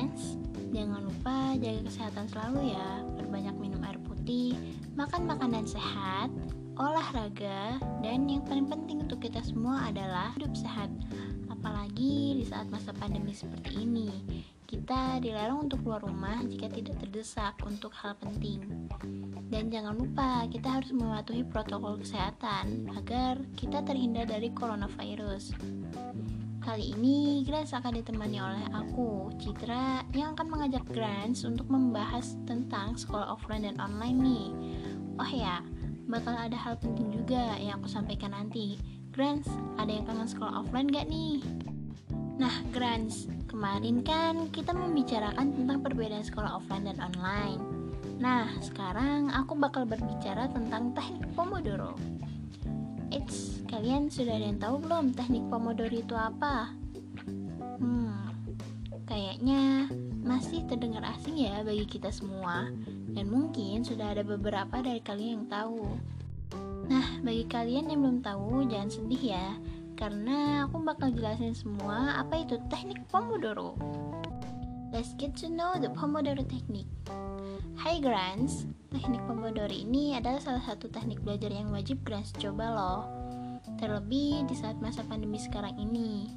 Grants, jangan lupa jaga kesehatan selalu ya. Perbanyak minum air putih, makan makanan sehat, olahraga, dan yang paling penting untuk kita semua adalah hidup sehat. Apalagi di saat masa pandemi seperti ini, kita dilarang untuk keluar rumah jika tidak terdesak untuk hal penting. Dan jangan lupa, kita harus mematuhi protokol kesehatan agar kita terhindar dari coronavirus. Kali ini Grants akan ditemani oleh aku, Citra, yang akan mengajak Grants untuk membahas tentang sekolah offline dan online nih. Oh ya, bakal ada hal penting juga yang aku sampaikan nanti. Grants, ada yang kangen sekolah offline gak nih? Nah, Grants, kemarin kan kita membicarakan tentang perbedaan sekolah offline dan online. Nah, sekarang aku bakal berbicara tentang teknik Pomodoro. Eits, kalian sudah ada yang tahu belum teknik Pomodoro itu apa? Hmm, kayaknya masih terdengar asing ya bagi kita semua dan mungkin sudah ada beberapa dari kalian yang tahu. Nah, bagi kalian yang belum tahu jangan sedih ya, karena aku bakal jelasin semua apa itu teknik Pomodoro. Let's get to know the Pomodoro technique. Hai Grants, teknik Pomodoro ini adalah salah satu teknik belajar yang wajib Grants coba loh. Terlebih di saat masa pandemi sekarang ini.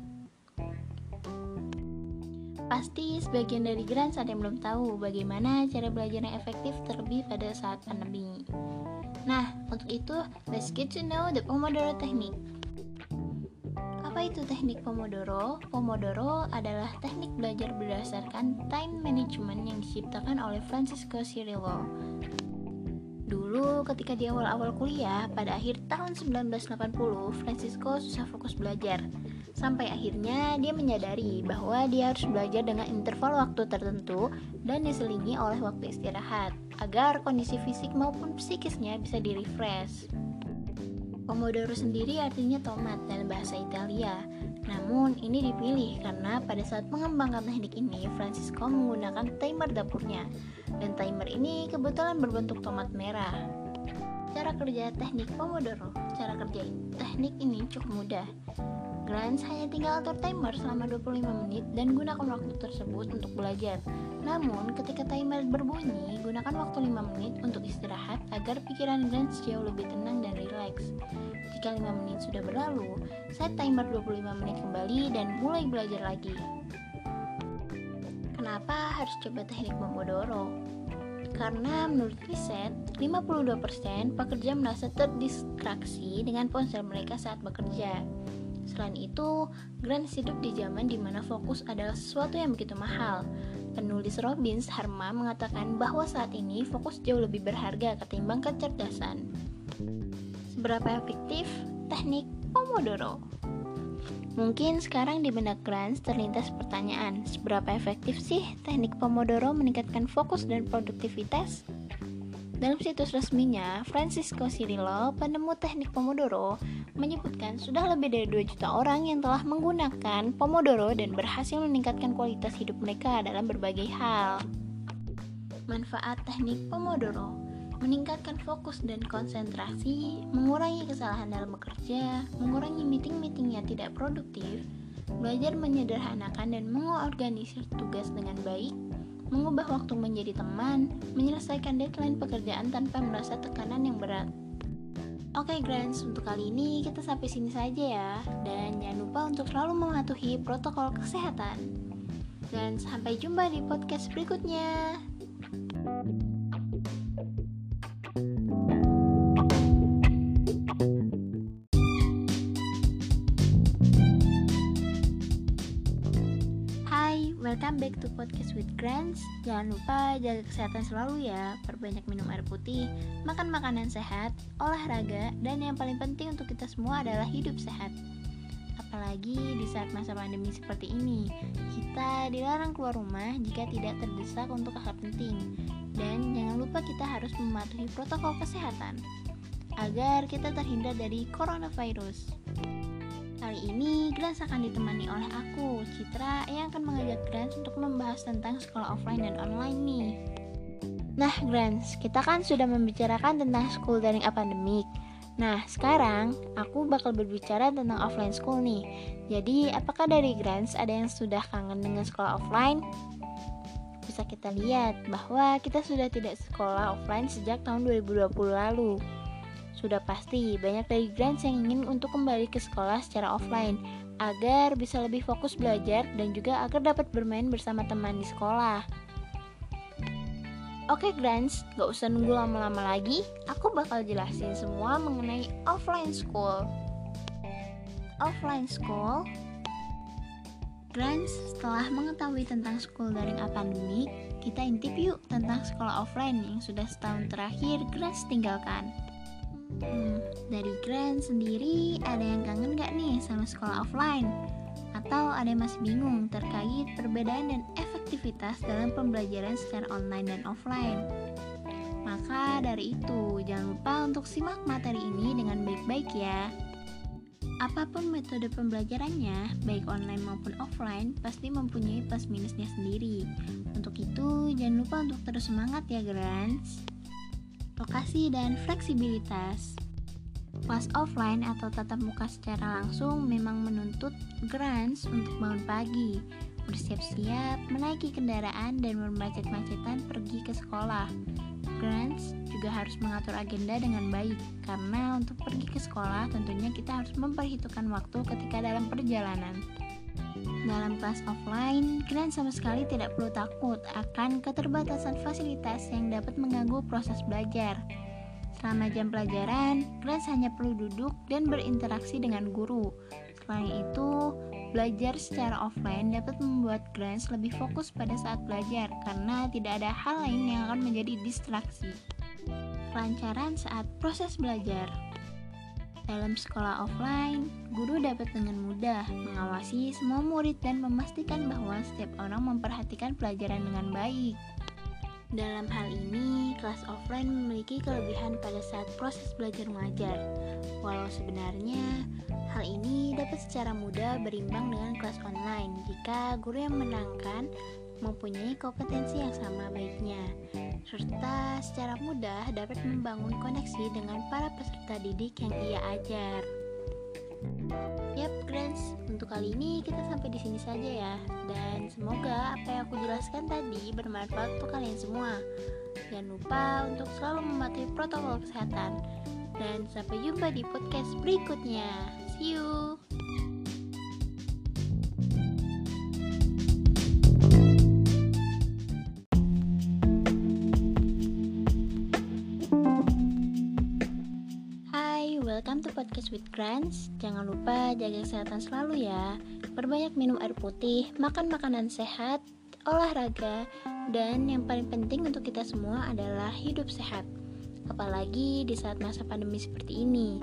Pasti sebagian dari Grants ada yang belum tahu bagaimana cara belajar yang efektif terlebih pada saat pandemi. Nah, untuk itu, let's get to know the Pomodoro technique. Itu teknik Pomodoro? Pomodoro adalah teknik belajar berdasarkan time management yang diciptakan oleh Francisco Cirillo. Dulu ketika di awal-awal kuliah, pada akhir tahun 1980, Francisco susah fokus belajar. Sampai akhirnya dia menyadari bahwa dia harus belajar dengan interval waktu tertentu dan diselingi oleh waktu istirahat, agar kondisi fisik maupun psikisnya bisa di-refresh. Pomodoro sendiri artinya tomat dalam bahasa Italia. Namun, ini dipilih karena pada saat mengembangkan teknik ini, Francisco menggunakan timer dapurnya. Dan timer ini kebetulan berbentuk tomat merah. Cara kerja teknik Pomodoro Cara kerja teknik ini cukup mudah. Grants hanya tinggal atur timer selama 25 menit dan gunakan waktu tersebut untuk belajar. Namun, ketika timer berbunyi, gunakan waktu 5 menit untuk istirahat agar pikiran Grants jauh lebih tenang dan rileks. Jika 5 menit sudah berlalu, set timer 25 menit kembali dan mulai belajar lagi. Kenapa harus coba teknik Pomodoro? Karena menurut riset, 52% pekerja merasa terdistraksi dengan ponsel mereka saat bekerja. Selain itu, Grant hidup di zaman di mana fokus adalah sesuatu yang begitu mahal. Penulis Robbins Harma mengatakan bahwa saat ini fokus jauh lebih berharga ketimbang kecerdasan. Seberapa efektif teknik Pomodoro? Mungkin sekarang di benak Grant terlintas pertanyaan, seberapa efektif sih teknik Pomodoro meningkatkan fokus dan produktivitas? Dalam situs resminya, Francisco Cirillo, penemu teknik Pomodoro, menyebutkan sudah lebih dari 2 juta orang yang telah menggunakan Pomodoro dan berhasil meningkatkan kualitas hidup mereka dalam berbagai hal. Manfaat teknik Pomodoro meningkatkan fokus dan konsentrasi, mengurangi kesalahan dalam bekerja, mengurangi meeting-meeting yang tidak produktif, belajar menyederhanakan dan mengorganisir tugas dengan baik, mengubah waktu menjadi teman, menyelesaikan deadline pekerjaan tanpa merasa tekanan yang berat. Oke okay, Grants, untuk kali ini kita sampai sini saja ya. Dan jangan lupa untuk selalu mematuhi protokol kesehatan. Dan sampai jumpa di podcast berikutnya Welcome back to Podcast with Grants. Jangan lupa jaga kesehatan selalu ya. Perbanyak minum air putih, makan makanan sehat, olahraga, dan yang paling penting untuk kita semua adalah hidup sehat. Apalagi di saat masa pandemi seperti ini, kita dilarang keluar rumah jika tidak terdesak untuk hal penting. Dan jangan lupa kita harus mematuhi protokol kesehatan agar kita terhindar dari coronavirus. Kali ini Grants akan ditemani oleh aku, Citra, yang akan mengajak Grants untuk membahas tentang sekolah offline dan online nih. Nah, Grants, kita kan sudah membicarakan tentang school daring pandemic. Nah, sekarang aku bakal berbicara tentang offline school nih. Jadi, apakah dari Grants ada yang sudah kangen dengan sekolah offline? bisa kita lihat bahwa kita sudah tidak sekolah offline sejak tahun 2020 lalu. Sudah pasti banyak dari Grants yang ingin untuk kembali ke sekolah secara offline agar bisa lebih fokus belajar dan juga agar dapat bermain bersama teman di sekolah. Oke Grants, gak usah nunggu lama-lama lagi, aku bakal jelasin semua mengenai offline school. Offline school Grants, setelah mengetahui tentang school daring pandemik, kita intip yuk tentang sekolah offline yang sudah setahun terakhir Grants tinggalkan. Hmm, dari Grand sendiri ada yang kangen gak nih sama sekolah offline? Atau ada yang masih bingung terkait perbedaan dan efektivitas dalam pembelajaran secara online dan offline? Maka dari itu, jangan lupa untuk simak materi ini dengan baik-baik ya. Apa pun metode pembelajarannya, baik online maupun offline, pasti mempunyai plus minusnya sendiri. Untuk itu, jangan lupa untuk terus semangat ya, Grants lokasi, dan fleksibilitas. Kelas offline atau tatap muka secara langsung memang menuntut grants untuk bangun pagi, bersiap-siap, menaiki kendaraan, dan bermacet-macetan pergi ke sekolah. Grants juga harus mengatur agenda dengan baik, karena untuk pergi ke sekolah tentunya kita harus memperhitungkan waktu ketika dalam perjalanan. Dalam kelas offline, kalian sama sekali tidak perlu takut akan keterbatasan fasilitas yang dapat mengganggu proses belajar. Selama jam pelajaran, kalian hanya perlu duduk dan berinteraksi dengan guru. Selain itu, belajar secara offline dapat membuat Grants lebih fokus pada saat belajar karena tidak ada hal lain yang akan menjadi distraksi. Kelancaran saat proses belajar. Dalam sekolah offline, guru dapat dengan mudah mengawasi semua murid dan memastikan bahwa setiap orang memperhatikan pelajaran dengan baik. Dalam hal ini, kelas offline memiliki kelebihan pada saat proses belajar mengajar. Walau sebenarnya, hal ini dapat secara mudah berimbang dengan kelas online jika guru yang menangkan mempunyai kompetensi yang sama baiknya serta secara mudah dapat membangun koneksi dengan para peserta didik yang ia ajar. Yap, friends, untuk kali ini kita sampai di sini saja ya. Dan semoga apa yang aku jelaskan tadi bermanfaat untuk kalian semua. Jangan lupa untuk selalu mematuhi protokol kesehatan. Dan sampai jumpa di podcast berikutnya. See you. Grants. Jangan lupa jaga kesehatan selalu ya. Perbanyak minum air putih, makan makanan sehat, olahraga, dan yang paling penting untuk kita semua adalah hidup sehat. Apalagi di saat masa pandemi seperti ini.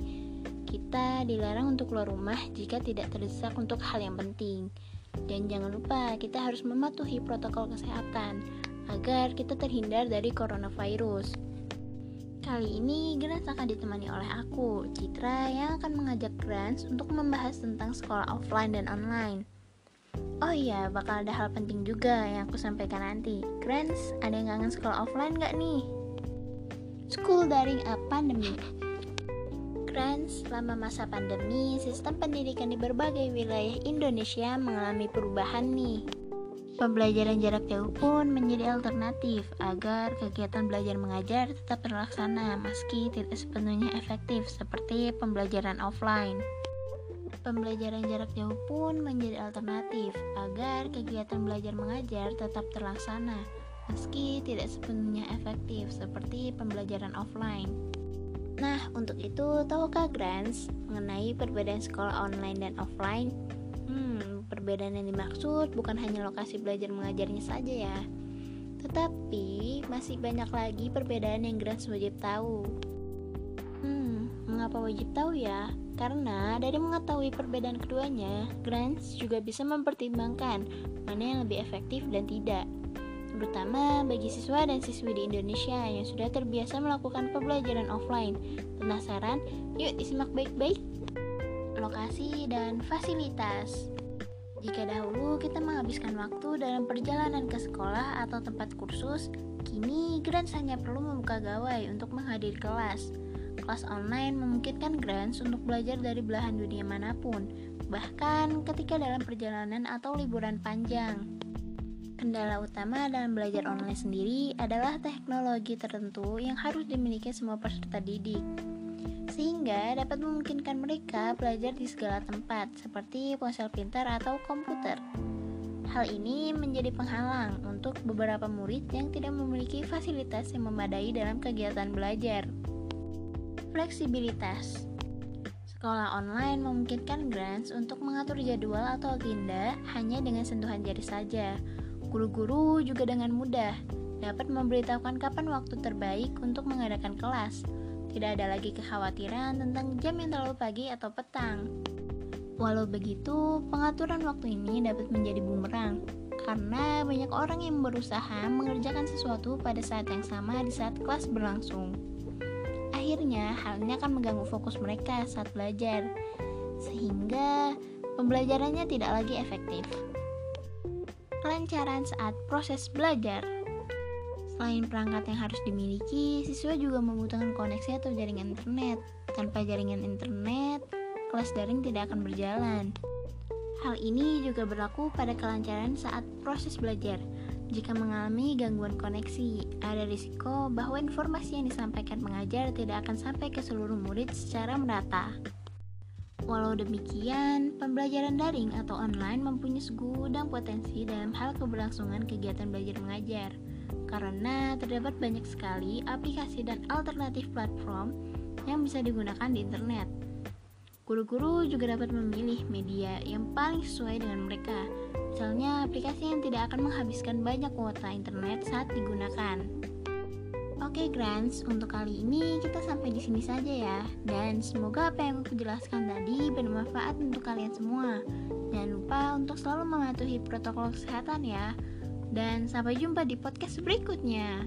Kita dilarang untuk keluar rumah jika tidak terdesak untuk hal yang penting. Dan jangan lupa kita harus mematuhi protokol kesehatan agar kita terhindar dari coronavirus. Kali ini Grants akan ditemani oleh aku, Citra, yang akan mengajak Grants untuk membahas tentang sekolah offline dan online. Oh iya, bakal ada hal penting juga yang aku sampaikan nanti. Grants, ada yang kangen sekolah offline gak nih? School daring a pandemi. Grants, selama masa pandemi, sistem pendidikan di berbagai wilayah Indonesia mengalami perubahan nih. Pembelajaran jarak jauh pun menjadi alternatif agar kegiatan belajar mengajar tetap terlaksana meski tidak sepenuhnya efektif seperti pembelajaran offline. Pembelajaran jarak jauh pun menjadi alternatif agar kegiatan belajar mengajar tetap terlaksana meski tidak sepenuhnya efektif seperti pembelajaran offline. Nah, untuk itu, tahukah Grants mengenai perbedaan sekolah online dan offline? Perbedaan yang dimaksud bukan hanya lokasi belajar mengajarnya saja ya, tetapi masih banyak lagi perbedaan yang Grants wajib tahu. Hmm, mengapa wajib tahu ya? Karena dari mengetahui perbedaan keduanya, Grants juga bisa mempertimbangkan mana yang lebih efektif dan tidak. Terutama bagi siswa dan siswi di Indonesia yang sudah terbiasa melakukan pembelajaran offline. Penasaran? Yuk disimak baik-baik lokasi, dan fasilitas. Jika dahulu kita menghabiskan waktu dalam perjalanan ke sekolah atau tempat kursus, kini Grants hanya perlu membuka gawai untuk menghadiri kelas. Kelas online memungkinkan Grants untuk belajar dari belahan dunia mana pun, bahkan ketika dalam perjalanan atau liburan panjang. Kendala utama dalam belajar online sendiri adalah teknologi tertentu yang harus dimiliki semua peserta didik, sehingga dapat memungkinkan mereka belajar di segala tempat, seperti ponsel pintar atau komputer. Hal ini menjadi penghalang untuk beberapa murid yang tidak memiliki fasilitas yang memadai dalam kegiatan belajar. Fleksibilitas Sekolah online memungkinkan grants untuk mengatur jadwal atau agenda hanya dengan sentuhan jari saja. Guru-guru juga dengan mudah dapat memberitahukan kapan waktu terbaik untuk mengadakan kelas. Tidak ada lagi kekhawatiran tentang jam yang terlalu pagi atau petang. Walau begitu, pengaturan waktu ini dapat menjadi bumerang karena banyak orang yang berusaha mengerjakan sesuatu pada saat yang sama di saat kelas berlangsung. Akhirnya, hal ini akan mengganggu fokus mereka saat belajar, sehingga pembelajarannya tidak lagi efektif. Kelancaran saat proses belajar Selain perangkat yang harus dimiliki, siswa juga membutuhkan koneksi atau jaringan internet. Tanpa jaringan internet, kelas daring tidak akan berjalan. Hal ini juga berlaku pada kelancaran saat proses belajar. Jika mengalami gangguan koneksi, ada risiko bahwa informasi yang disampaikan pengajar tidak akan sampai ke seluruh murid secara merata. Walau demikian, pembelajaran daring atau online mempunyai segudang potensi dalam hal keberlangsungan kegiatan belajar mengajar, karena terdapat banyak sekali aplikasi dan alternatif platform yang bisa digunakan di internet. Guru-guru juga dapat memilih media yang paling sesuai dengan mereka. Misalnya, aplikasi yang tidak akan menghabiskan banyak kuota internet saat digunakan. Oke, Grants, untuk kali ini kita sampai di sini saja ya. Dan semoga apa yang aku jelaskan tadi bermanfaat untuk kalian semua. Jangan lupa untuk selalu mematuhi protokol kesehatan ya. Dan sampai jumpa di podcast berikutnya.